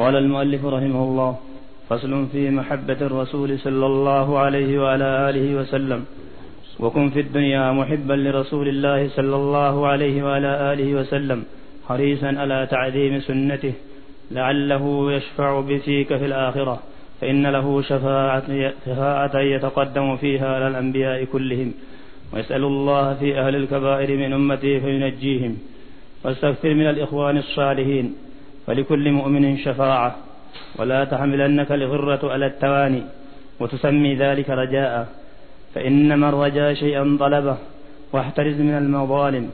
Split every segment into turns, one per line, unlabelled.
قال المؤلف رحمه الله فصل في محبة الرسول صلى الله عليه وعلى آله وسلم. وكن في الدنيا محبا لرسول الله صلى الله عليه وعلى آله وسلم حريصا على تعظيم سنته لعله يشفع بفيك في الآخرة. فإن له شفاعة, شفاعة يتقدم فيها على الأنبياء كلهم. ويسأل الله في أهل الكبائر من أمته فينجيهم. واستغفر من الإخوان الصالحين. فلكل مؤمن شفاعة. ولا تحملنك الغرة على التواني. وتسمي ذلك رجاء. فإنما الرجاء شيئا طلبه واحترز من المظالم.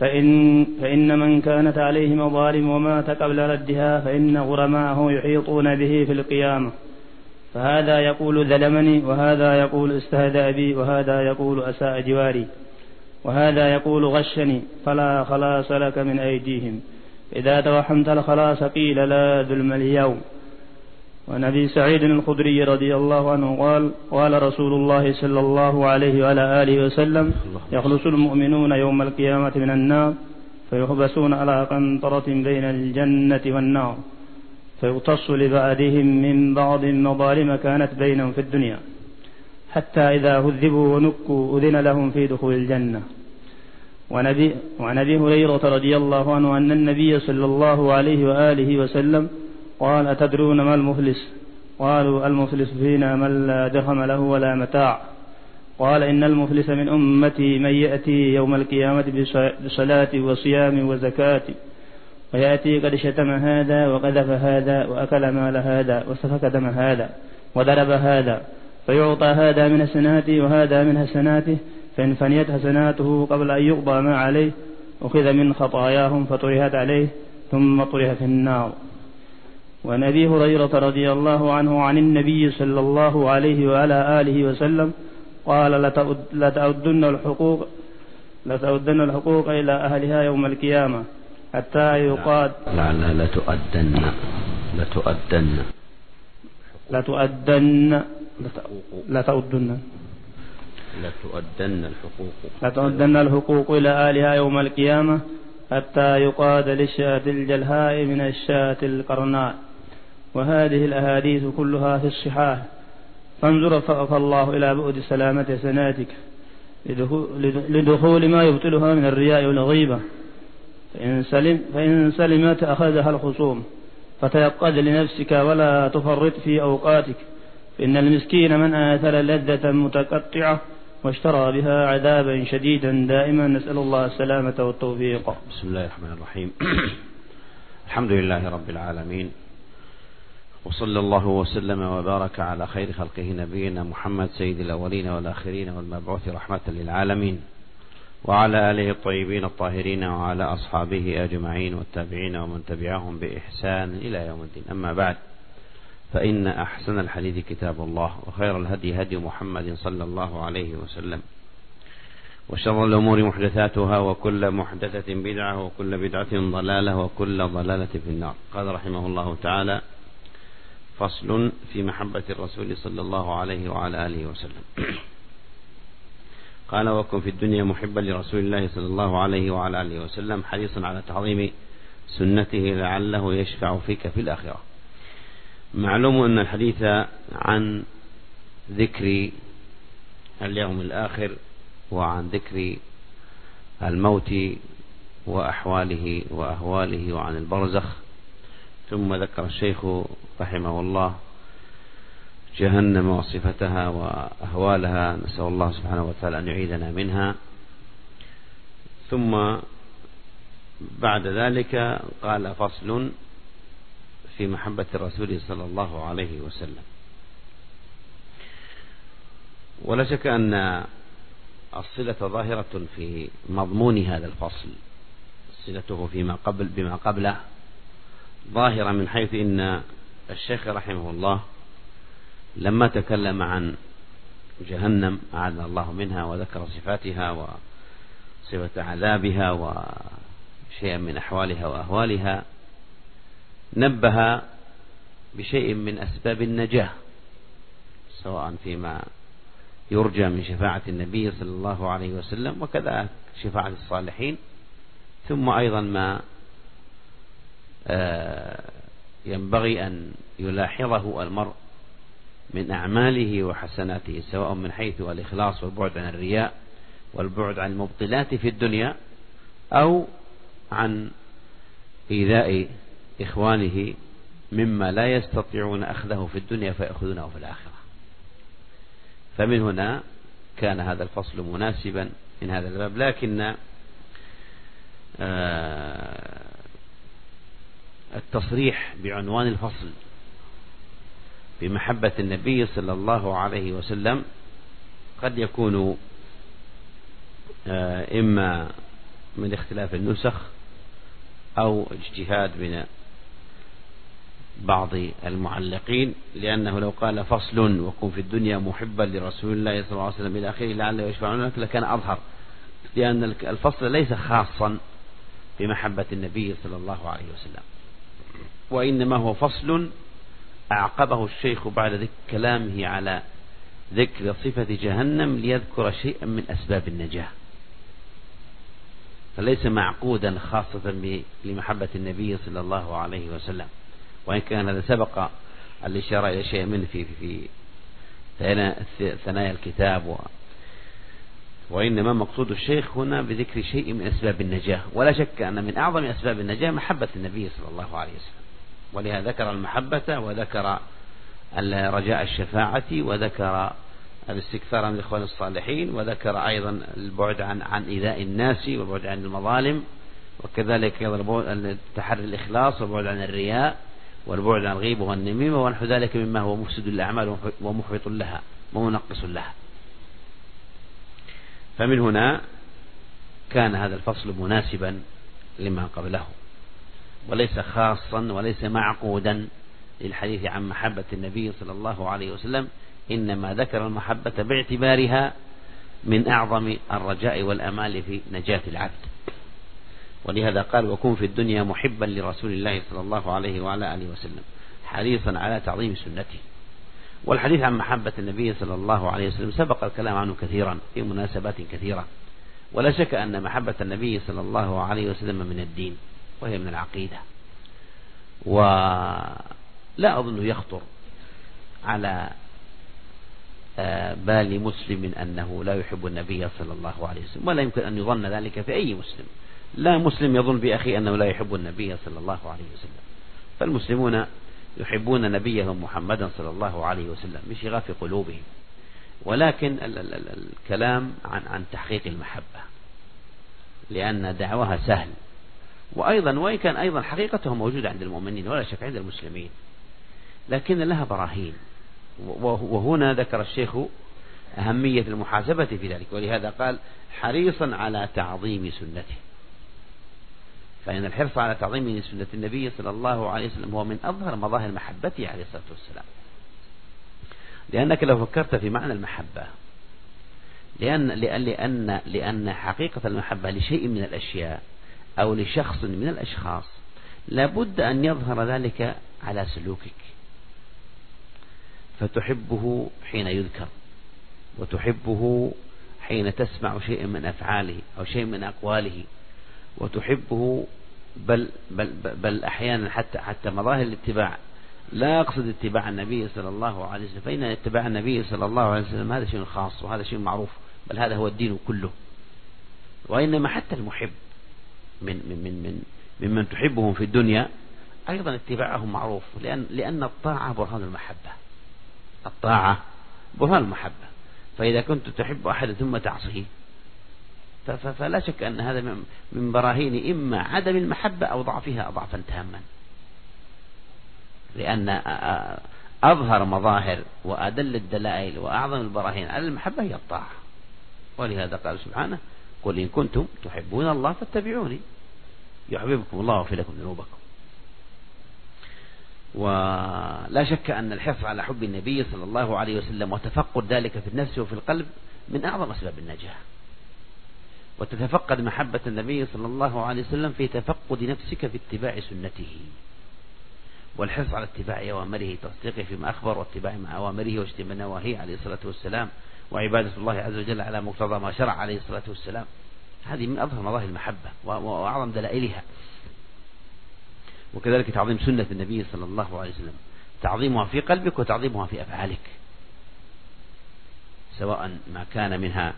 فإن, فإن من كانت عليه مظالم ومات قبل ردها فإن غرماءه يحيطون به في القيامة. فهذا يقول ظلمني وهذا يقول استهزأ بي وهذا يقول أساء جواري. وهذا يقول غشني فلا خلاص لك من أيديهم. إذا توهمت الخلاص قيل لا ظلم اليوم ونبي سعيد الخدري رضي الله عنه قال قال رسول الله صلى الله عليه وعلى آله وسلم يخلص المؤمنون يوم القيامة من النار فيحبسون على قنطرة بين الجنة والنار فيقتص لبعدهم من بعض مظالم كانت بينهم في الدنيا حتى إذا هذبوا ونكوا أذن لهم في دخول الجنة. ونبي وعن أبي هريرة رضي الله عنه أن النبي صلى الله عليه وآله وسلم قال أتدرون ما المفلس؟ قالوا المفلس فينا من لا درهم له ولا متاع. قال إن المفلس من أمتي من يأتي يوم القيامة بصلاة وصيام وزكاة ويأتي قد شتم هذا وقذف هذا وأكل مال هذا وسفك دم هذا وضرب هذا فيعطى هذا من حسناته وهذا من حسناته فإن فنيت حسناته قبل أن يقضى ما عليه أخذ من خطاياهم فطرحت عليه ثم طرح في النار. وعن أبي هريرة رضي الله عنه عن النبي صلى الله عليه وعلى آله وسلم قال لتؤدن الحقوق لتؤدن الحقوق إلى أهلها يوم القيامة حتى يقاد
لعل لتؤدن لتؤدن.
لتؤدن لتؤدن
لتؤدن الحقوق.
لتؤدن الحقوق إلى أهلها يوم القيامة حتى يقاد للشاة الجلهاء من الشاة القرناء. وهذه الأحاديث كلها في الصحاح. فانظر فالله إلى بعد سلامة سناتك لدخول ما يبطلها من الرياء والغيبة. فإن, سلم فإن سلمت أخذها الخصوم. فتيقظ لنفسك ولا تفرط في أوقاتك. إن المسكين من آثر لذة متقطعة واشترى بها عذابا شديدا. دائما نسأل الله السلامة والتوفيق.
بسم الله الرحمن الرحيم. الحمد لله رب العالمين. وصلى الله وسلم وبارك على خير خلقه نبينا محمد سيد الأولين والآخرين والمبعوث رحمة للعالمين. وعلى آله الطيبين الطاهرين وعلى أصحابه أجمعين والتابعين ومن تبعهم بإحسان إلى يوم الدين. أما بعد فإن أحسن الحديث كتاب الله وخير الهدي هدي محمد صلى الله عليه وسلم. وشر الأمور محدثاتها وكل محدثة بدعة وكل بدعة ضلالة وكل ضلالة في النار. قال رحمه الله تعالى فصل في محبة الرسول صلى الله عليه وعلى آله وسلم. قال وكن في الدنيا محبا لرسول الله صلى الله عليه وعلى آله وسلم. حريصا على تعظيم سنته لعله يشفع فيك في الآخرة. معلوم أن الحديث عن ذكر اليوم الآخر وعن ذكر الموت وأحواله وأهواله وعن البرزخ. ثم ذكر الشيخ رحمه الله جهنم وصفتها وأهوالها. نسأل الله سبحانه وتعالى أن يعيذنا منها. ثم بعد ذلك قال فصل في محبة الرسول صلى الله عليه وسلم. ولا شك أن الصلة ظاهرة في مضمون هذا الفصل. صلته فيما قبل بما قبله ظاهرة من حيث إن الشيخ رحمه الله لما تكلم عن جهنم أعاذنا الله منها وذكر صفاتها وصفة عذابها وشيئا من أحوالها وأهوالها نبه بشيء من أسباب النجاة سواء فيما يرجى من شفاعة النبي صلى الله عليه وسلم وكذا شفاعة الصالحين ثم أيضا ما آه، ينبغي أن يلاحظه المرء من أعماله وحسناته سواء من حيث الإخلاص والبعد عن الرياء والبعد عن المبطلات في الدنيا أو عن إيذاء إخوانه مما لا يستطيعون أخذه في الدنيا فيأخذونه في الآخرة. فمن هنا كان هذا الفصل مناسبا من هذا الباب لكن آه، التصريح بعنوان الفصل بمحبة النبي صلى الله عليه وسلم قد يكون آه، إما من اختلاف النسخ أو اجتهاد من بعض المعلقين لأنه لو قال فصل وكن في الدنيا محبا لرسول الله صلى الله عليه وسلم إلى آخره لعله يشفعون لك لكان أظهر. لأن الفصل ليس خاصا بمحبة النبي صلى الله عليه وسلم. وإنما هو فصل أعقبه الشيخ بعد ذكر كلامه على ذكر صفة جهنم ليذكر شيئا من أسباب النجاة. فليس معقودا خاصة لمحبة النبي صلى الله عليه وسلم. وإن كان هذا سبق الإشارة إلى شيء منه في في ثنايا الكتاب و وإنما مقصود الشيخ هنا بذكر شيء من أسباب النجاة. ولا شك أن من أعظم أسباب النجاة محبة النبي صلى الله عليه وسلم. ولهذا ذكر المحبة وذكر رجاء الشفاعة وذكر الاستكثار من الإخوان الصالحين وذكر أيضا البعد عن عن إيذاء الناس والبعد عن المظالم وكذلك أيضا تحري الإخلاص والبعد عن الرياء. والبعد عن الغيبة والنميمة ونحو ذلك مما هو مفسد الأعمال ومحبط لها ومنقص لها. فمن هنا كان هذا الفصل مناسبا لما قبله وليس خاصا وليس معقودا للحديث عن محبة النبي صلى الله عليه وسلم إنما ذكر المحبة باعتبارها من أعظم الرجاء والأمال في نجاة العبد. ولهذا قال وكن في الدنيا محبا لرسول الله صلى الله عليه وعلى آله وسلم حريصا على تعظيم سنته. والحديث عن محبة النبي صلى الله عليه وسلم سبق الكلام عنه كثيرا في مناسبات كثيرة ولا شك أن محبة النبي صلى الله عليه وسلم من الدين وهي من العقيدة. ولا أظن يخطر على آه، بال مسلم أنه لا يحب النبي صلى الله عليه وسلم ولا يمكن أن يظن ذلك في أي مسلم. لا مسلم يظن بأخي أنه لا يحب النبي صلى الله عليه وسلم. فالمسلمون يحبون نبيهم محمدا صلى الله عليه وسلم بشغاف قلوبهم. ولكن الكلام عن عن تحقيق المحبة لأن دعوها سهل. وأيضا وإن كان أيضا حقيقته موجودة عند المؤمنين ولا شك عند المسلمين. لكن لها براهين. وهنا ذكر الشيخ أهمية المحاسبة في ذلك ولهذا قال حريصا على تعظيم سنته. فإن الحرص على تعظيم سنة النبي صلى الله عليه وسلم هو من أظهر مظاهر محبته عليه الصلاة والسلام. لأنك لو فكرت في معنى المحبة لأن لأن لأن لأن حقيقة المحبة لشيء من الأشياء أو لشخص من الأشخاص لابد أن يظهر ذلك على سلوكك. فتحبه حين يذكر وتحبه حين تسمع شيء من أفعاله أو شيء من أقواله. وتحبه بل, بل, بل أحيانا حتى حتى مظاهر الاتباع. لا أقصد اتباع النبي صلى الله عليه وسلم فإن اتباع النبي صلى الله عليه وسلم هذا شيء خاص وهذا شيء معروف بل هذا هو الدين كله. وإنما حتى المحب من من من من ممن تحبهم في الدنيا أيضا اتباعهم معروف لأن لأن الطاعة برهان المحبة. الطاعة برهان المحبة. فإذا كنت تحب أحد ثم تعصيه فلا شك أن هذا من براهين إما عدم المحبة أو ضعفها ضعفا تاما. لأن أظهر مظاهر وأدل الدلائل وأعظم البراهين على المحبة هي الطاعة. ولهذا قال سبحانه قل إن كنتم تحبون الله فاتبعوني يحببكم الله ويغفر لكم ذنوبكم. ولا شك أن الحرص على حب النبي صلى الله عليه وسلم وتفقد ذلك في النفس وفي القلب من أعظم أسباب النجاة وتتفقد محبة النبي صلى الله عليه وسلم في تفقد نفسك في اتباع سنته. والحرص على اتباع أوامره تصديقه فيما أخبر واتباع مع أوامره واجتناب نواهيه عليه الصلاة والسلام وعبادة الله عز وجل على مقتضى ما شرع عليه الصلاة والسلام. هذه من أظهر مظاهر المحبة وأعظم دلائلها. وكذلك تعظيم سنة النبي صلى الله عليه وسلم. تعظيمها في قلبك وتعظيمها في أفعالك. سواء ما كان منها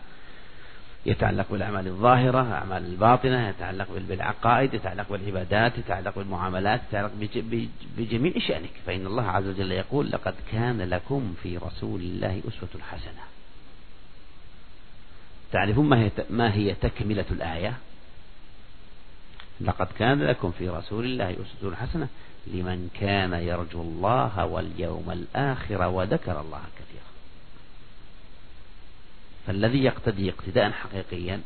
يتعلق بالأعمال الظاهرة أعمال الباطنة يتعلق بالعقائد يتعلق بالعبادات يتعلق بالمعاملات يتعلق بجميع شأنك. فإن الله عز وجل يقول لقد كان لكم في رسول الله أسوة حسنة. تعرفون ما هي ما هي تكملة الآية؟ لقد كان لكم في رسول الله أسوة حسنة. لمن كان يرجو الله واليوم الآخر وذكر الله كثيرا. فالذي يقتدي اقتداء حقيقيا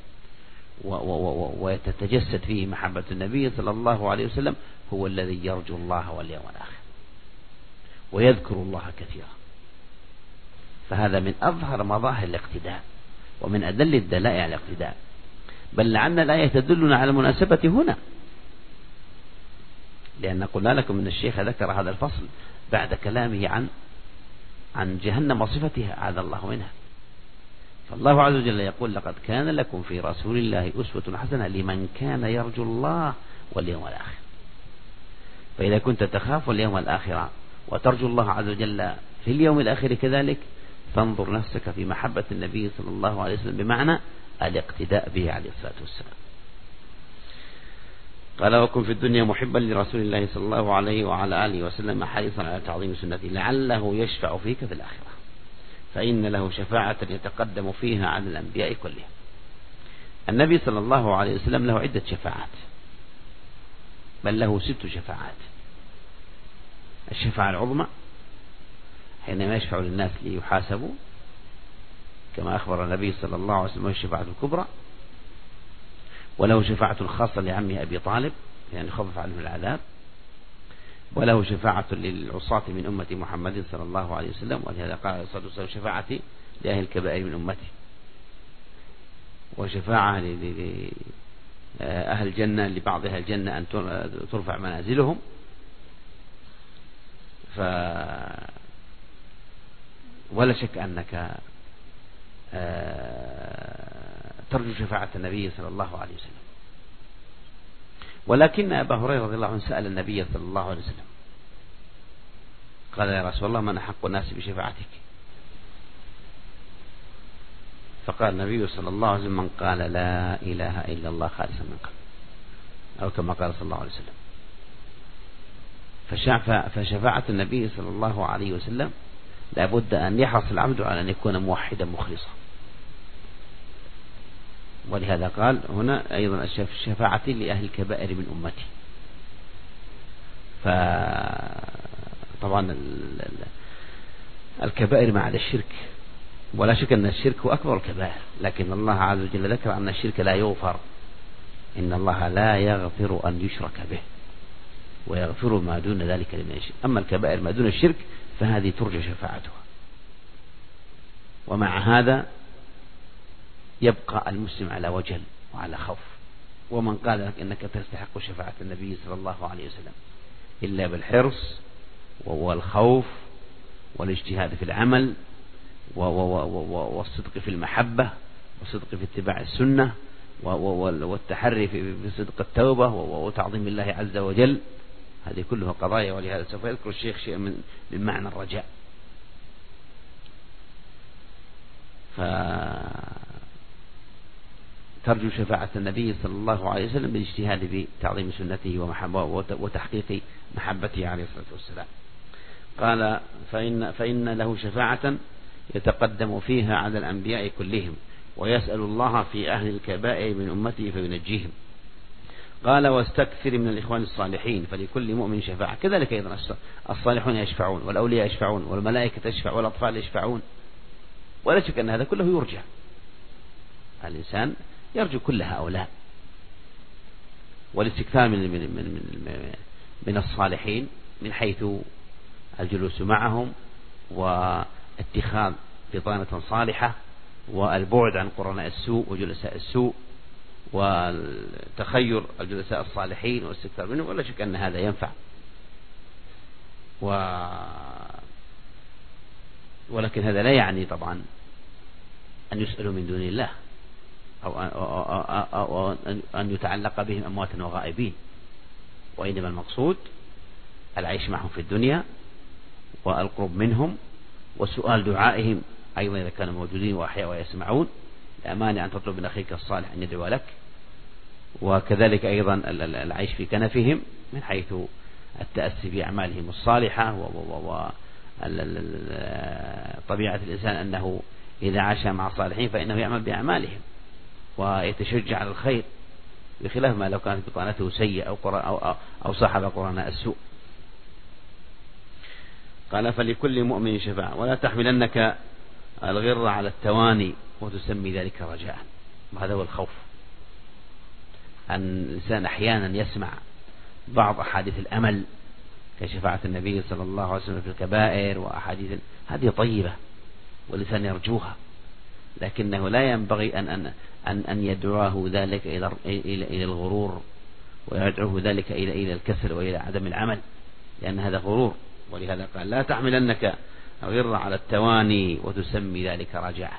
ويتتجسد فيه محبة النبي صلى الله عليه وسلم هو الذي يرجو الله واليوم الآخر ويذكر الله كثيرا. فهذا من أظهر مظاهر الاقتداء ومن أدل الدلائل على الاقتداء. بل لعل الآية تدلنا على المناسبة هنا. لأن قلنا لكم أن الشيخ ذكر هذا الفصل بعد كلامه عن عن جهنم وصفتها عاذ الله منها. فالله عز وجل يقول لقد كان لكم في رسول الله أسوة حسنة لمن كان يرجو الله واليوم الآخر. فإذا كنت تخاف اليوم الآخر وترجو الله عز وجل في اليوم الآخر كذلك فانظر نفسك في محبة النبي صلى الله عليه وسلم بمعنى الاقتداء به عليه الصلاة والسلام. قال وكن في الدنيا محبا لرسول الله صلى الله عليه وعلى آله وسلم حريصا على تعظيم سنته لعله يشفع فيك في الآخرة. فإن له شفاعة يتقدم فيها عن الأنبياء كلهم. النبي صلى الله عليه وسلم له عدة شفاعات بل له ست شفاعات. الشفاعة العظمى حينما يشفع للناس ليحاسبوا كما أخبر النبي صلى الله عليه وسلم الشفاعة الكبرى. وله شفاعة خاصة لعمه أبي طالب يعني خفف عنه العذاب. وله شفاعة للعصاة من أمة محمد صلى الله عليه وسلم ولهذا قال عليه الصلاة والسلام شفاعتي لأهل الكبائر من أمتي وشفاعة لأهل الجنة لبعض أهل الجنة أن ترفع منازلهم. ف ولا شك أنك آه، ترجو شفاعة النبي صلى الله عليه وسلم. ولكن أبا هريرة رضي الله عنه سأل النبي صلى الله عليه وسلم. قال يا رسول الله من أحق الناس بشفاعتك؟ فقال النبي صلى الله عليه وسلم من قال لا إله إلا الله خالصا من قلب أو كما قال صلى الله عليه وسلم. فشفاعة النبي صلى الله عليه وسلم لابد أن يحرص العبد على أن يكون موحدا مخلصا. ولهذا قال هنا أيضا الشفاعة لأهل الكبائر من أمتي. فطبعا الكبائر مع الشرك ولا شك أن الشرك هو أكبر الكبائر لكن الله عز وجل ذكر أن الشرك لا يغفر إن الله لا يغفر أن يشرك به ويغفر ما دون ذلك لمن يشرك أما الكبائر ما دون الشرك فهذه ترجى شفاعتها. ومع هذا يبقى المسلم على وجل وعلى خوف. ومن قال لك إنك تستحق شفاعة النبي صلى الله عليه وسلم إلا بالحرص والخوف والاجتهاد في العمل والصدق في المحبة والصدق في اتباع السنة والتحري في صدق التوبة وتعظيم الله عز وجل. هذه كلها قضايا ولهذا سوف يذكر الشيخ شيئا من من معنى الرجاء. ترجو شفاعة النبي صلى الله عليه وسلم بالاجتهاد بتعظيم سنته ومحبة وتحقيق محبته عليه الصلاة والسلام. قال فإن, فإن له شفاعة يتقدم فيها على الأنبياء كلهم ويسأل الله في أهل الكبائر من أمته فينجيهم. قال واستكثر من الإخوان الصالحين فلكل مؤمن شفاعة. كذلك أيضا الصالحون يشفعون والأولياء يشفعون والملائكة تشفع والأطفال يشفعون. ولا شك أن هذا كله يرجع. الإنسان يرجو كل هؤلاء. والاستكثار من, من, من, من, من الصالحين من حيث الجلوس معهم واتخاذ بطانة صالحة والبعد عن قرناء السوء وجلساء السوء وتخير الجلساء الصالحين والاستكثار منهم ولا شك أن هذا ينفع. و ولكن هذا لا يعني طبعا أن يسألوا من دون الله. أو, أن يتعلق بهم أموات وغائبين. وإنما المقصود العيش معهم في الدنيا والقرب منهم وسؤال دعائهم. أيضا إذا كانوا موجودين وأحياء ويسمعون لا مانع أن تطلب من أخيك الصالح أن يدعو لك. وكذلك أيضا العيش في كنفهم من حيث التأسي بأعمالهم الصالحة وطبيعة الإنسان أنه إذا عاش مع الصالحين فإنه يعمل بأعمالهم. ويتشجع على الخير بخلاف ما لو كانت بطانته سيئة أو, أو, أو صاحب قرناء السوء. قال فلكل مؤمن شفاعة ولا تحملنك الغر على التواني وتسمي ذلك رجاء. وهذا هو الخوف. أن الإنسان أحيانا يسمع بعض أحاديث الأمل كشفاعة النبي صلى الله عليه وسلم في الكبائر وأحاديث هذه طيبة والإنسان يرجوها. لكنه لا ينبغي أن أن أن, أن يدعوه ذلك إلى إلى إلى الغرور ويدعوه ذلك إلى إلى الكسل وإلى عدم العمل لأن هذا غرور. ولهذا قال لا تحملنك غر على التواني وتسمي ذلك رجاء.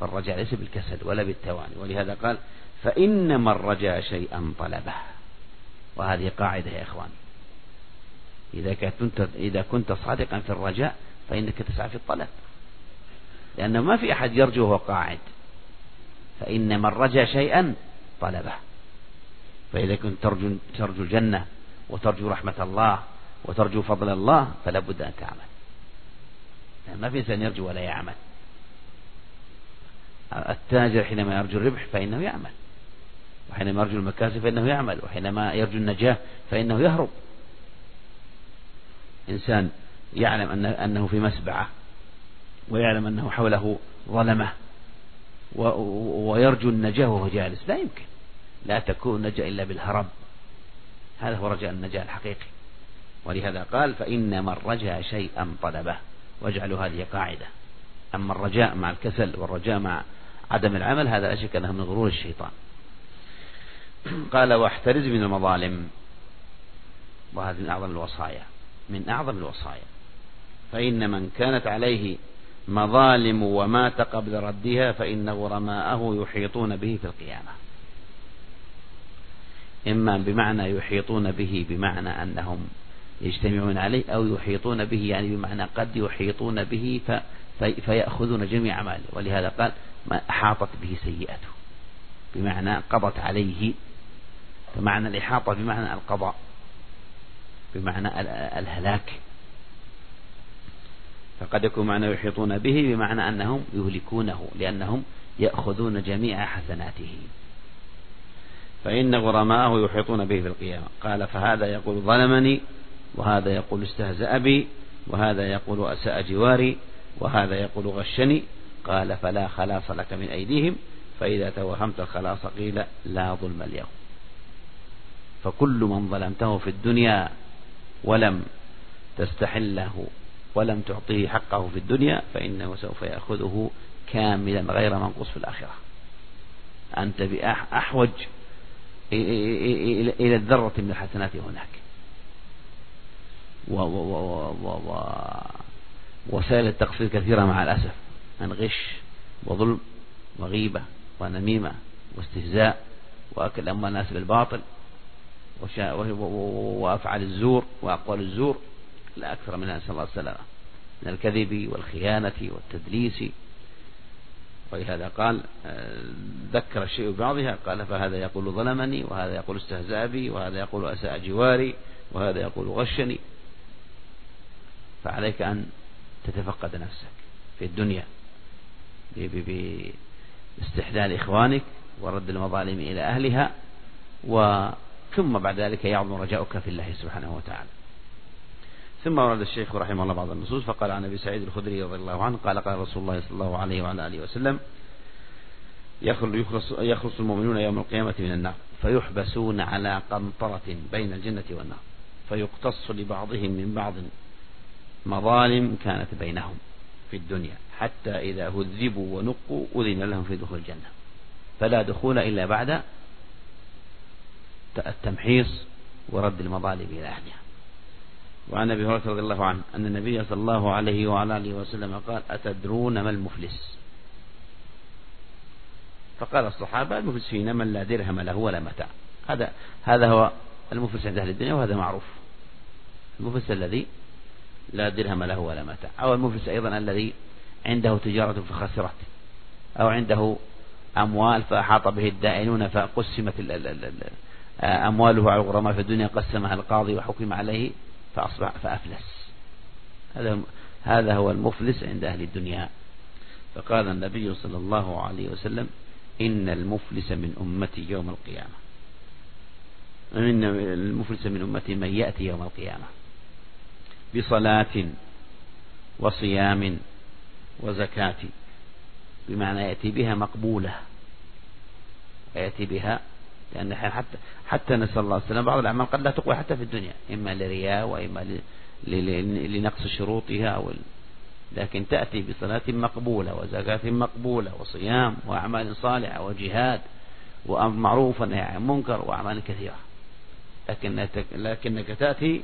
فالرجاء ليس بالكسل ولا بالتواني. ولهذا قال فإنما الرجاء شيئا طلبه. وهذه قاعدة يا إخواني إذا كنت إذا كنت صادقا في الرجاء فإنك تسعى في الطلب. لأنه ما في أحد يرجو وهو قاعد. فإنما الرجاء شيئا طلبه. فإذا كنت ترجو, ترجو الجنة وترجو رحمة الله وترجو فضل الله فلا بد أن تعمل. ما في إنسان يرجو ولا يعمل. التاجر حينما يرجو الربح فإنه يعمل. وحينما يرجو المكاسب فإنه يعمل. وحينما يرجو النجاة فإنه يهرب. إنسان يعلم أن أنه في مسبعة ويعلم أنه حوله ظلمة ويرجو النجاة وهو جالس. لا يمكن. لا تكون النجاة إلا بالهرب هذا هو رجاء النجاة الحقيقي. ولهذا قال فإنما الرجاء شيئا طلبه. واجعلوا هذه قاعدة. أما الرجاء مع الكسل والرجاء مع عدم العمل هذا لا شك أنه من غرور الشيطان. قال واحترز من المظالم. وهذه من أعظم الوصايا. من أعظم الوصايا. فإن من كانت عليه مظالم ومات قبل ردها فإن غرماءه يحيطون به في القيامة. إما بمعنى يحيطون به بمعنى أنهم يجتمعون عليه أو يحيطون به يعني بمعنى قد يحيطون به فيأخذون جميع أعماله. ولهذا قال ما أحاطت به سيئته بمعنى قضت عليه. فمعنى الإحاطة بمعنى القضاء بمعنى الهلاك. فقد يكون معنى يحيطون به بمعنى أنهم يهلكونه لأنهم يأخذون جميع حسناته. فإن غرماءه يحيطون به في القيامة. قال فهذا يقول ظلمني وهذا يقول استهزأ بي وهذا يقول أساء جواري وهذا يقول غشني. قال فلا خلاص لك من أيديهم فإذا توهمت الخلاص قيل لا ظلم اليوم. فكل من ظلمته في الدنيا ولم تستحله ولم تعطيه حقه في الدنيا فإنه سوف يأخذه كاملا غير منقوص في الآخرة. أنت بأحوج إلى الذرة من الحسنات هناك و و و و وسائل التقصير كثيرة مع الأسف. من غش وظلم وغيبة ونميمة واستهزاء وأكل أموال الناس بالباطل وأفعال الزور وأقوال الزور. لا أكثر منها نسأل الله السلامة من الكذب والخيانة والتدليس. ولهذا قال ذكر الشيء ببعضها قال فهذا يقول ظلمني وهذا يقول استهزأ بي وهذا يقول أساء جواري وهذا يقول غشني. فعليك أن تتفقد نفسك في الدنيا باستحلال إخوانك ورد المظالم إلى أهلها ثم بعد ذلك يعظم رجاؤك في الله سبحانه وتعالى. ثم ورد الشيخ رحمه الله بعض النصوص فقال عن أبي سعيد الخدري رضي الله عنه قال قال رسول الله صلى الله عليه وعلى آله وسلم يخلص, يخلص المؤمنون يوم القيامة من النار فيحبسون على قنطرة بين الجنة والنار فيقتص لبعضهم من بعض مظالم كانت بينهم في الدنيا حتى إذا هذبوا ونقوا أذن لهم في دخول الجنة فلا دخول إلا بعد التمحيص ورد المظالم إلى أهلها. وعن أبي هريرة رضي الله عنه أن النبي صلى الله عليه وعلى آله وسلم قال أتدرون ما المفلس؟ فقال الصحابة المفلس فينا من لا درهم له ولا متاع. هذا هذا هو المفلس عند أهل الدنيا وهذا معروف. المفلس الذي لا درهم له ولا متاع. أو المفلس أيضا الذي عنده تجارة فخسرت أو عنده أموال فأحاط به الدائنون فقسمت أمواله على الغرماء في الدنيا قسمها القاضي وحكم عليه فأصبح فأفلس. هذا هذا هو المفلس عند أهل الدنيا. فقال النبي صلى الله عليه وسلم إن المفلس من أمتي يوم القيامة. إن المفلس من أمتي من يأتي يوم القيامة. بصلاة وصيام وزكاة. بمعنى يأتي بها مقبولة. ويأتي بها لأن حتى حتى نسأل الله السلامة بعض الأعمال قد لا تقوى حتى في الدنيا. إما لرياء وإما لنقص شروطها أو لكن تأتي بصلاة مقبولة وزكاة مقبولة وصيام وأعمال صالحة وجهاد وأمر معروف ونهي عن منكر وأعمال كثيرة. لكن لكنك تأتي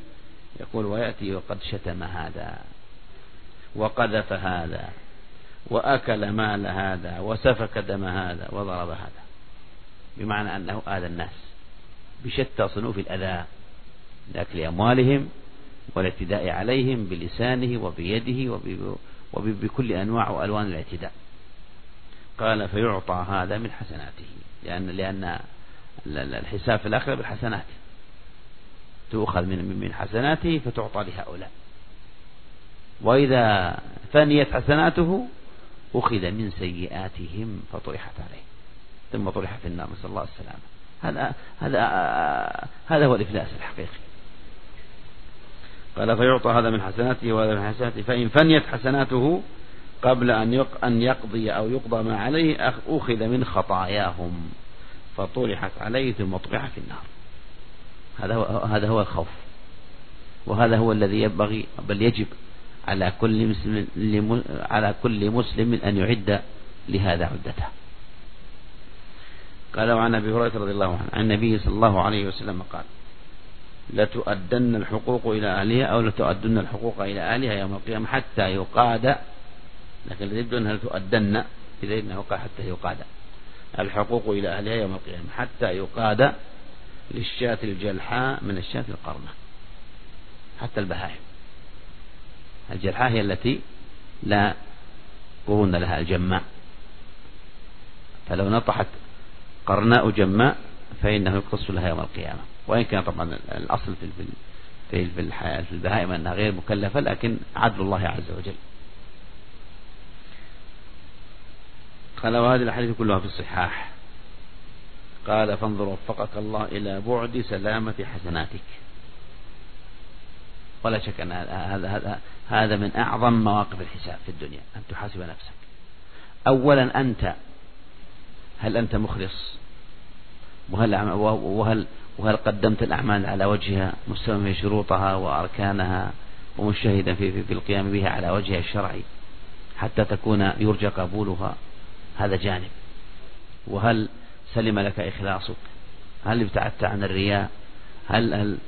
يقول ويأتي وقد شتم هذا وقذف هذا وأكل مال هذا وسفك دم هذا وضرب هذا. بمعنى أنه آذى الناس بشتى صنوف الأذى لأكل أموالهم والاعتداء عليهم بلسانه وبيده وبكل أنواع وألوان الاعتداء. قال فيعطى هذا من حسناته لأن لأن الحساب في الآخرة بالحسنات. تؤخذ من من حسناته فتعطى لهؤلاء. وإذا فنيت حسناته أخذ من سيئاتهم فطرحت عليه. ثم طرح في النار نسأل الله السلامة. هذا هذا هذا هو الإفلاس الحقيقي. قال فيعطى هذا من حسناته وهذا من حسناته. فإن فنيت حسناته قبل أن أن يقضي أو يقضى ما عليه أخذ من خطاياهم فطرحت عليه ثم طرح في النار. هذا هو هذا هو الخوف. وهذا هو الذي ينبغي بل يجب على كل مسلم على كل مسلم أن يعد لهذا عدته. قال وعن أبي هريرة رضي الله عنه عن النبي صلى الله عليه وسلم قال لتؤدن الحقوق إلى أهلها أو لتؤدن الحقوق إلى أهلها يوم القيامة حتى يقاد لكن الذي يبدو أنها لتؤدن إذا إنه قال حتى يقاد. الحقوق إلى أهلها يوم القيامة حتى يقاد للشاة الجلحاء من الشاة القرنة حتى البهائم. الجلحاء هي التي لا قرون لها الجماء. فلو نطحت قرناء جماء فإنه يقتص لها يوم القيامة. وإن كان طبعا الأصل في في في البهائم أنها غير مكلفة لكن عدل الله عز وجل. قال وهذه الأحاديث كلها في الصحاح. قال فانظر وفقك الله إلى بعد سلامة حسناتك. ولا شك أن هذا هذا هذا من أعظم مواقف الحساب في الدنيا أن تحاسب نفسك. أولا أنت هل أنت مخلص؟ وهل وهل وهل قدمت الأعمال على وجهها مستوى شروطها وأركانها ومجتهدا في, في, القيام بها على وجهها الشرعي حتى تكون يرجى قبولها؟ هذا جانب. وهل سلم لك إخلاصك؟ هل ابتعدت عن الرياء؟ هل هل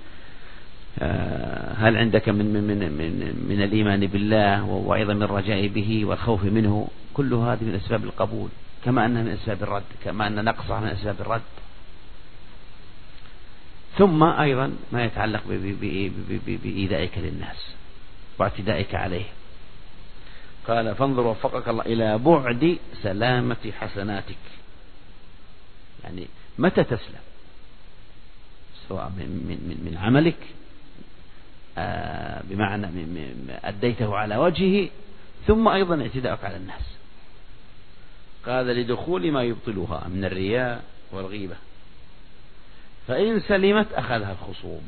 آه، هل عندك من من من من, من الإيمان بالله وعظم الرجاء به والخوف منه؟ كل هذه من أسباب القبول كما أنها من أسباب الرد كما أن نقصها من أسباب الرد. ثم أيضا ما يتعلق بإيذائك للناس واعتدائك عليه. قال فانظر وفقك الله إلى بعد سلامة حسناتك. يعني متى تسلم؟ سواء من, من, من عملك آه بمعنى أديته على وجهه ثم أيضا اعتداءك على الناس. قال لدخول ما يبطلها من الرياء والغيبة. فإن سلمت أخذها الخصوم.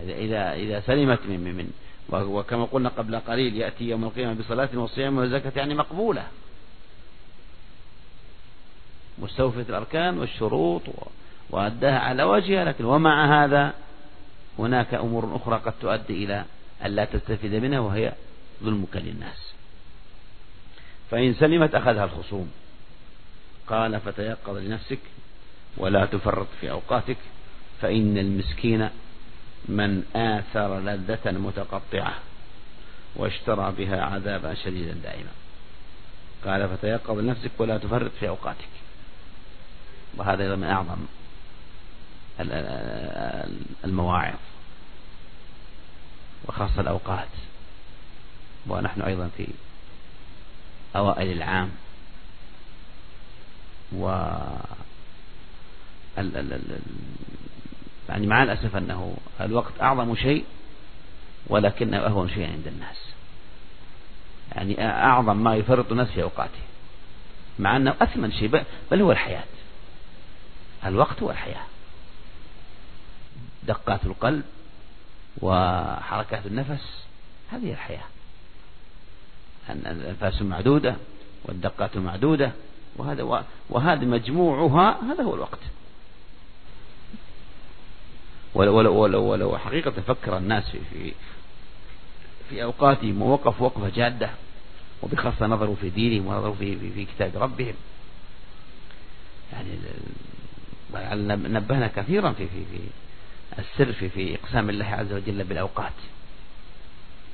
إذا إذا سلمت من من وكما قلنا قبل قليل يأتي يوم القيامة بصلاة وصيام وزكاة يعني مقبولة. مستوفية الأركان والشروط وأداها على وجهها لكن ومع هذا هناك أمور أخرى قد تؤدي إلى ألا تستفيد منها وهي ظلمك للناس. فإن سلمت أخذها الخصوم. قال فتيقظ لنفسك ولا تفرط في أوقاتك فإن المسكين من آثر لذة متقطعة واشترى بها عذابا شديدا دائما. قال فتيقظ لنفسك ولا تفرط في أوقاتك. وهذا أيضا من أعظم المواعظ وخاصة الأوقات. ونحن أيضا في أوائل العام يعني مع الأسف أنه الوقت أعظم شيء ولكنه أهون شيء عند الناس. يعني أعظم ما يفرط الناس في أوقاته. مع أنه أثمن شيء بل هو الحياة. الوقت هو الحياة. دقات القلب وحركات النفس هذه الحياة. الأنفاس معدودة والدقات معدودة وهذا وهذا مجموعها هذا هو الوقت. ولو, ولو, ولو, ولو حقيقة فكر الناس في, في, في أوقاتهم ووقفوا وقفة جادة وبخاصة نظروا في دينهم ونظروا في, في, في كتاب ربهم. يعني نبهنا كثيرا في, في, في السر في, في إقسام الله عز وجل بالأوقات.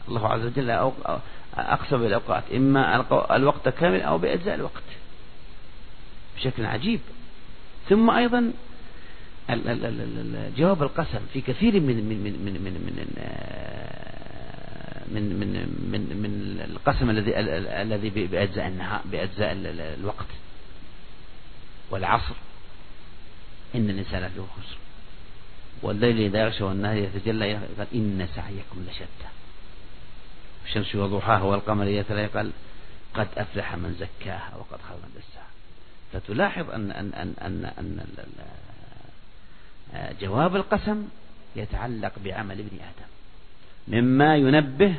الله عز وجل أقسم بالأوقات إما الوقت كامل أو بأجزاء الوقت بشكل عجيب. ثم أيضا جواب القسم في كثير من من من من من من من من, من, القسم الذي الذي بأجزاء النهار بأجزاء الوقت والعصر إن الإنسان فيه خسر والليل إذا يغشى والنهار يتجلى قال إن سعيكم لشتى الشمس وضحاها والقمر إذا قال قد أفلح من زكاها وقد خاب من دساها فتلاحظ أن أن أن, أن, أن جواب القسم يتعلق بعمل ابن آدم. مما ينبه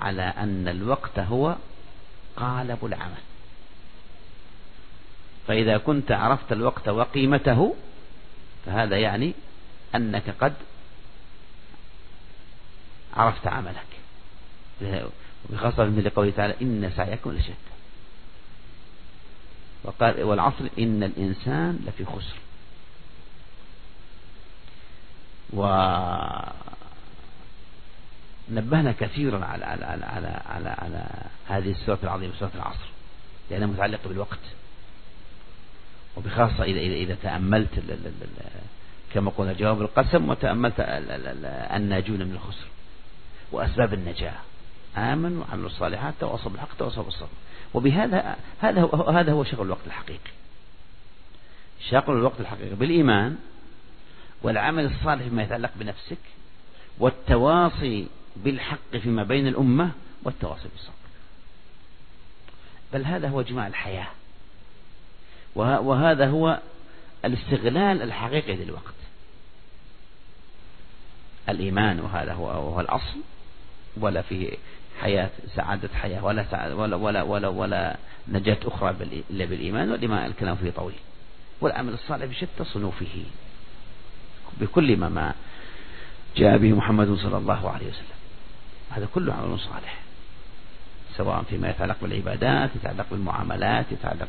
على أن الوقت هو قالب العمل. فإذا كنت عرفت الوقت وقيمته فهذا يعني أنك قد عرفت عملك. وبخاصة من لقوله تعالى إن سعيكم لشتى. وقال والعصر إن الإنسان لفي خسر. ونبهنا كثيرا على على على على, على, على هذه السورة العظيمة سورة العصر لأنها متعلقة بالوقت. وبخاصة إذا إذا إذا تأملت كما قلنا جواب القسم وتأملت الناجون من الخسر وأسباب النجاة. آمنوا وعملوا الصالحات تواصوا بالحق تواصوا بالصبر وبهذا هذا هو هذا هو شغل الوقت الحقيقي. شغل الوقت الحقيقي بالإيمان والعمل الصالح فيما يتعلق بنفسك والتواصي بالحق فيما بين الأمة والتواصي بالصبر. بل هذا هو جماع الحياة. وهذا هو الاستغلال الحقيقي للوقت. الإيمان وهذا هو, هو الأصل. ولا في حياة سعادة حياة ولا سعادة ولا ولا ولا ولا نجاة أخرى إلا بالإيمان والإيمان الكلام فيه طويل. والعمل الصالح بشتى صنوفه. بكل ما ما جاء به محمد صلى الله عليه وسلم. هذا كله عمل صالح. سواء فيما يتعلق بالعبادات يتعلق بالمعاملات يتعلق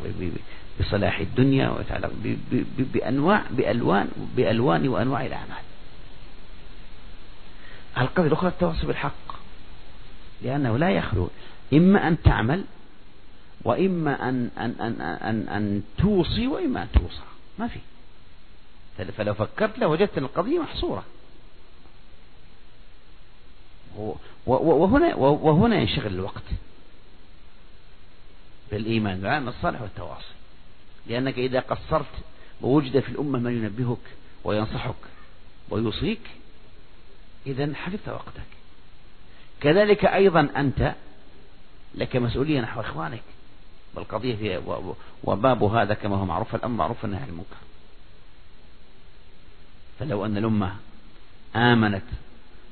بصلاح الدنيا ويتعلق بأنواع بألوان بألوان وأنواع الأعمال. القضية الأخرى التواصي بالحق. لأنه لا يخلو. إما أن تعمل وإما أن أن أن أن, أن توصي وإما أن توصى. ما في. فلو فكرت لوجدت القضية محصورة. وهنا وهنا ينشغل الوقت بالإيمان بالعمل الصالح والتواصي لأنك إذا قصرت ووجد في الأمة من ينبهك وينصحك ويوصيك إذا حفظت وقتك. كذلك أيضا أنت لك مسؤولية نحو إخوانك والقضية في وباب هذا كما هو معروف الأمر معروف النهي عن المنكر. فلو أن الأمة آمنت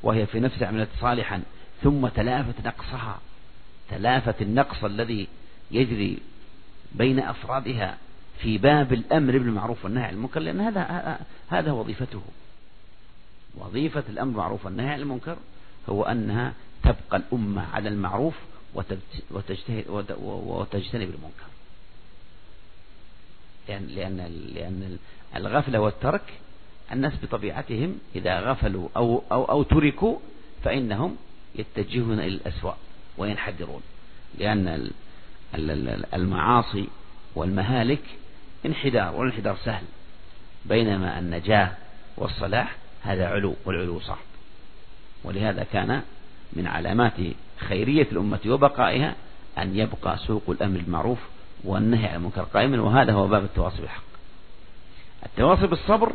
وهي في نفسها عملت صالحا ثم تلافت نقصها تلافت النقص الذي يجري بين أفرادها في باب الأمر بالمعروف والنهي عن المنكر لأن هذا هذا وظيفته. وظيفة الأمر بالمعروف والنهي عن المنكر هو أنها تبقى الأمة على المعروف وتجتنب المنكر. لأن لأن لأن الغفلة والترك الناس بطبيعتهم إذا غفلوا أو أو أو تركوا فإنهم يتجهون إلى الأسواء وينحدرون. لأن المعاصي والمهالك انحدار والانحدار سهل. بينما النجاة والصلاح هذا علو والعلو صعب. ولهذا كان من علامات خيرية الأمة وبقائها أن يبقى سوق الأمر بالمعروف والنهي عن المنكر قائما وهذا هو باب التواصي بالحق. التواصي بالصبر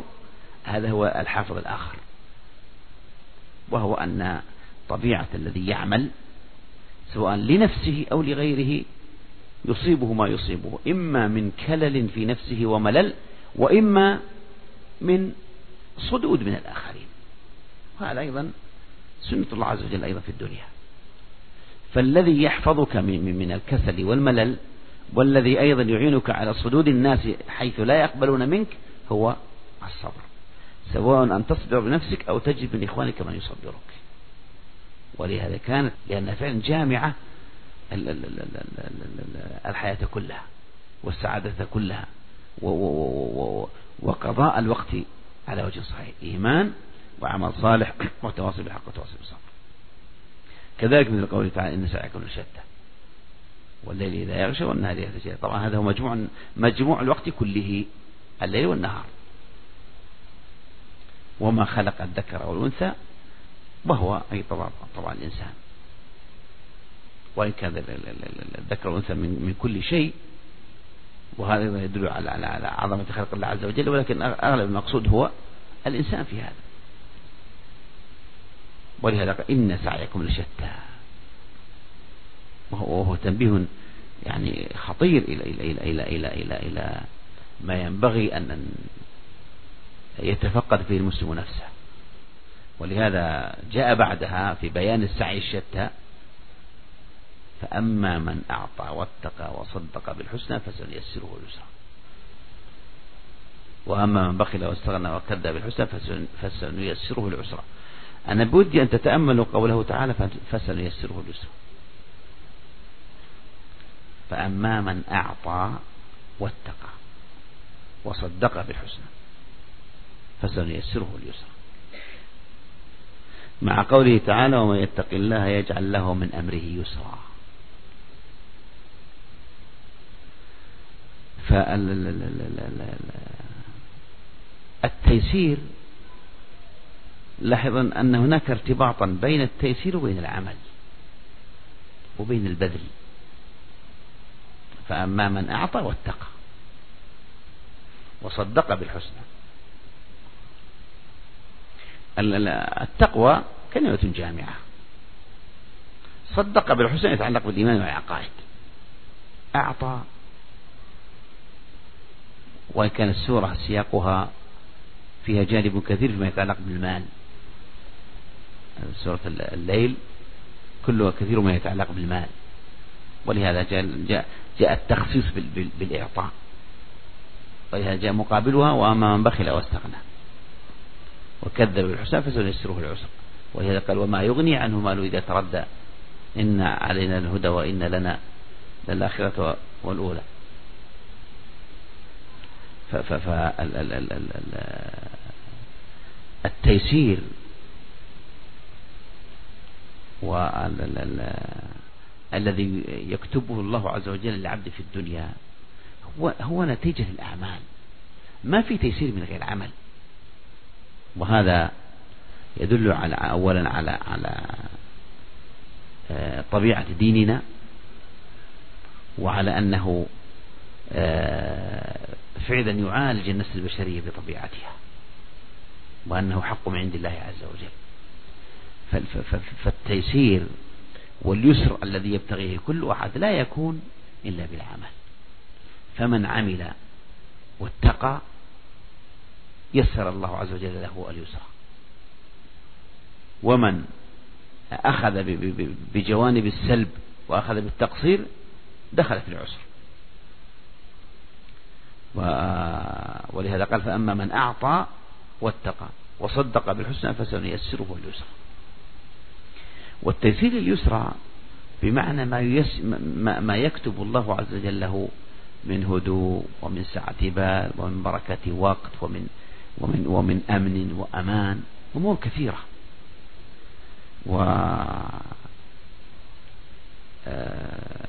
هذا هو الحافظ الآخر وهو أن طبيعة الذي يعمل سواء لنفسه أو لغيره يصيبه ما يصيبه إما من كلل في نفسه وملل وإما من صدود من الآخرين. وهذا أيضا سنة الله عز وجل أيضا في الدنيا. فالذي يحفظك من الكسل والملل والذي أيضا يعينك على صدود الناس حيث لا يقبلون منك هو الصبر. سواء أن تصبر بنفسك أو تجد من إخوانك من يصبرك. ولهذا كانت لأنها فعلا جامعة الحياة كلها والسعادة كلها وقضاء الوقت على وجه صحيح. إيمان وعمل صالح وتواصل بالحق وتواصل بالصبر. كذلك مثل قوله تعالى إن سعيكم لشتى. والليل إذا يغشى والنهار إذا طبعا هذا هو مجموع مجموع الوقت كله الليل والنهار. وما خلق الذكر والأنثى وهو أي طبعا, طبعا الإنسان. وإن كان الذكر والأنثى من, من كل شيء وهذا يدل على على على عظمة خلق الله عز وجل ولكن أغلب المقصود هو الإنسان في هذا. ولهذا إن سعيكم لشتى. وهو تنبيه يعني خطير إلى إلى إلى إلى إلى إلى, إلى ما ينبغي أن يتفقد فيه المسلم نفسه. ولهذا جاء بعدها في بيان السعي الشتى فأما من أعطى واتقى وصدق بالحسنى فسنيسره اليسرى. وأما من بخل واستغنى وكذب بالحسنى فسنيسره العسرى. أنا بودي أن تتأملوا قوله تعالى فسنيسره اليسرى. فأما من أعطى واتقى وصدق بالحسنى فسنيسره اليسرى مع قوله تعالى ومن يتق الله يجعل له من أمره يسرا فالتيسير لاحظا أن هناك ارتباطا بين التيسير وبين العمل وبين البذل. فأما من أعطى واتقى وصدق بالحسنى. التقوى كلمة جامعة. صدق بالحسنى يتعلق بالإيمان والعقائد. أعطى. وإن كانت السورة سياقها فيها جانب كثير فيما يتعلق بالمال. سورة الليل كلها كثير ما يتعلق بالمال. ولهذا جاء, جاء, جاء التخصيص بالإعطاء. ولهذا جاء مقابلها وأما من بخل واستغنى. وكذب بالحسنى فسنيسره العسر. ولهذا قال وما يغني عنه ماله إذا تردى. إن علينا الهدى وإن لنا للآخرة والأولى. فالتيسير الذي يكتبه الله عز وجل للعبد في الدنيا هو هو نتيجة الأعمال ما في تيسير من غير عمل. وهذا يدل على أولا على على آه، طبيعة ديننا وعلى أنه آه، فعلا يعالج النفس البشرية بطبيعتها وأنه حق من عند الله عز وجل. فالتيسير واليسر الذي يبتغيه كل أحد لا يكون إلا بالعمل. فمن عمل واتقى يسر الله عز وجل له اليسر ومن أخذ بجوانب السلب وأخذ بالتقصير دخل في العسر. ولهذا قال فأما من أعطى واتقى وصدق بالحسنى فسنيسره اليسر والتيسير اليسرى بمعنى ما, يس ما يكتب الله عز وجل له من هدوء ومن سعة بال ومن بركة وقت ومن ومن ومن أمن وأمان أمور كثيرة. و آه،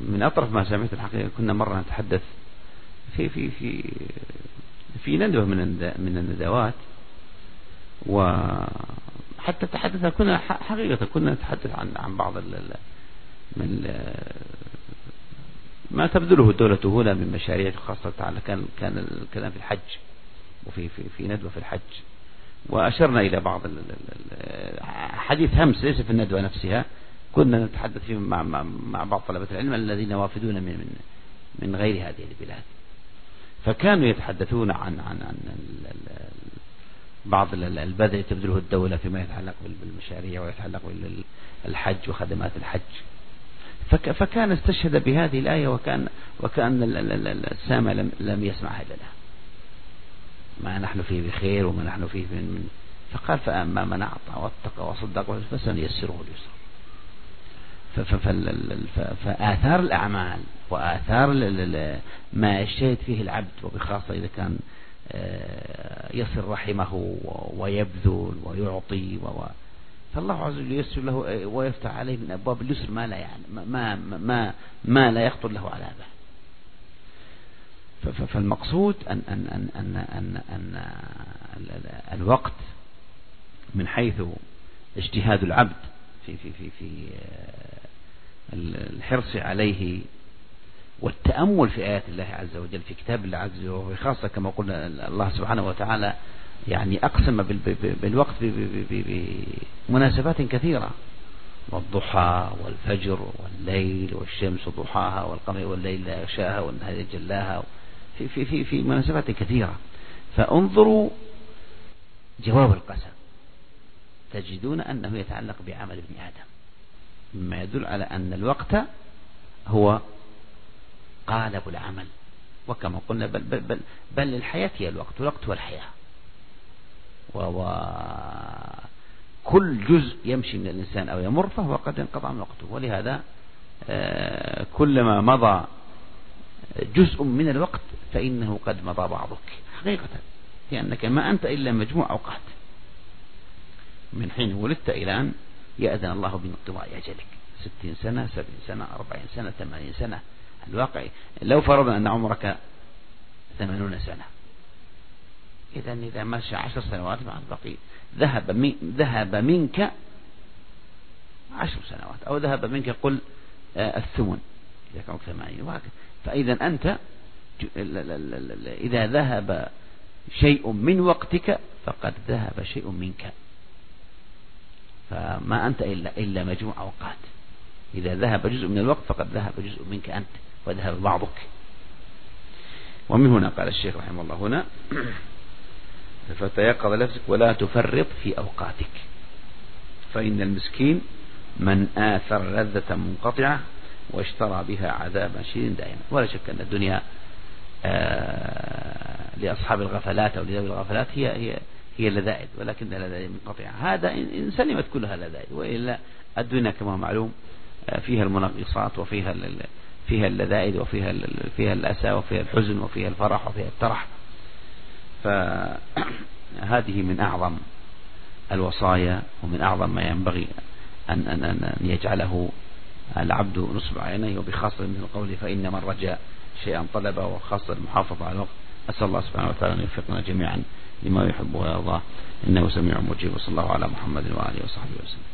من أطرف ما سمعت الحقيقة كنا مرة نتحدث في في في في ندوة من من الندوات. وحتى تحدث كنا حقيقة كنا نتحدث عن عن بعض من ما تبذله الدولة هنا من مشاريع خاصة تعالى كان كان الكلام في الحج. وفي في في ندوة في الحج. وأشرنا إلى بعض حديث همس ليس في الندوة نفسها. كنا نتحدث فيه مع, مع, بعض طلبة العلم الذين وافدون من من من غير هذه البلاد. فكانوا يتحدثون عن عن عن بعض البذل تبذله الدولة فيما يتعلق بالمشاريع ويتعلق بالحج وخدمات الحج. فكان استشهد بهذه الآية وكان وكأن السامع لم, لم يسمعها إلا ما نحن فيه بخير وما نحن فيه من فقال فأما من أعطى واتقى وصدق فسنيسره اليسر. فآثار الأعمال وآثار ما يجتهد فيه العبد وبخاصة إذا كان آه، يصل رحمه ويبذل ويعطي فالله عز وجل ييسر له آه، ويفتح عليه من أبواب اليسر ما لا يعني ما ما ما لا يخطر له على بال فالمقصود أن أن أن أن أن, أن الوقت من حيث اجتهاد العبد في في في في آه، الحرص عليه والتأمل في آيات الله عز وجل في كتاب الله عز وجل وخاصة كما قلنا الله سبحانه وتعالى يعني أقسم بالوقت بمناسبات كثيرة والضحى والفجر والليل والشمس ضحاها والقمر والليل لا يغشاها والنهار جلاها في, في, في, في مناسبات كثيرة. فانظروا جواب القسم. تجدون أنه يتعلق بعمل ابن آدم. مما يدل على أن الوقت هو قالب العمل. وكما قلنا بل, بل, بل, بل الحياة هي الوقت الوقت والحياة وكل جزء يمشي من الإنسان أو يمر فهو قد انقطع من وقته. ولهذا آه، كلما مضى جزء من الوقت فإنه قد مضى بعضك. حقيقة لأنك ما أنت إلا مجموع أوقات. من حين ولدت إلى أن يأذن الله بانقضاء أجلك ستين سنة سبعين سنة أربعين سنة ثمانين سنة. الواقع لو فرضنا أن عمرك ثمانون سنة. إذا إذا مشى عشر سنوات مع البقي ذهب من ذهب منك عشر سنوات. أو ذهب منك قل آه، الثمن. إذا كانوا ثمانين فإذا أنت إذا ذهب شيء من وقتك فقد ذهب شيء منك. فما أنت إلا إلا مجموع أوقات. إذا ذهب جزء من الوقت فقد ذهب جزء منك أنت وذهب بعضك. ومن هنا قال الشيخ رحمه الله هنا فتيقظ نفسك ولا تفرط في أوقاتك. فإن المسكين من آثر لذة منقطعة واشترى بها عذابا شديدا دائما. ولا شك أن الدنيا آه لأصحاب الغفلات أو لذوي الغفلات هي هي هي اللذائذ ولكن اللذائذ منقطعة. هذا إن سلمت كلها اللذائذ وإلا الدنيا كما معلوم آه، فيها المنغصات وفيها فيها اللذائذ وفيها فيها الأسى وفيها الحزن وفيها الفرح وفيها الترح. فهذه من أعظم الوصايا ومن أعظم ما ينبغي أن, أن, أن يجعله العبد نصب عينيه وبخاصة من القول فإنما الرجاء شيئا طلبه وخاصة المحافظة على الوقت. أسأل الله سبحانه وتعالى أن يوفقنا جميعا لما يحب ويرضاه. إنه سميع مجيب. وصلى الله على محمد وآله وصحبه وسلم.